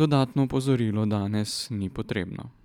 Dodatno opozorilo danes ni potrebno.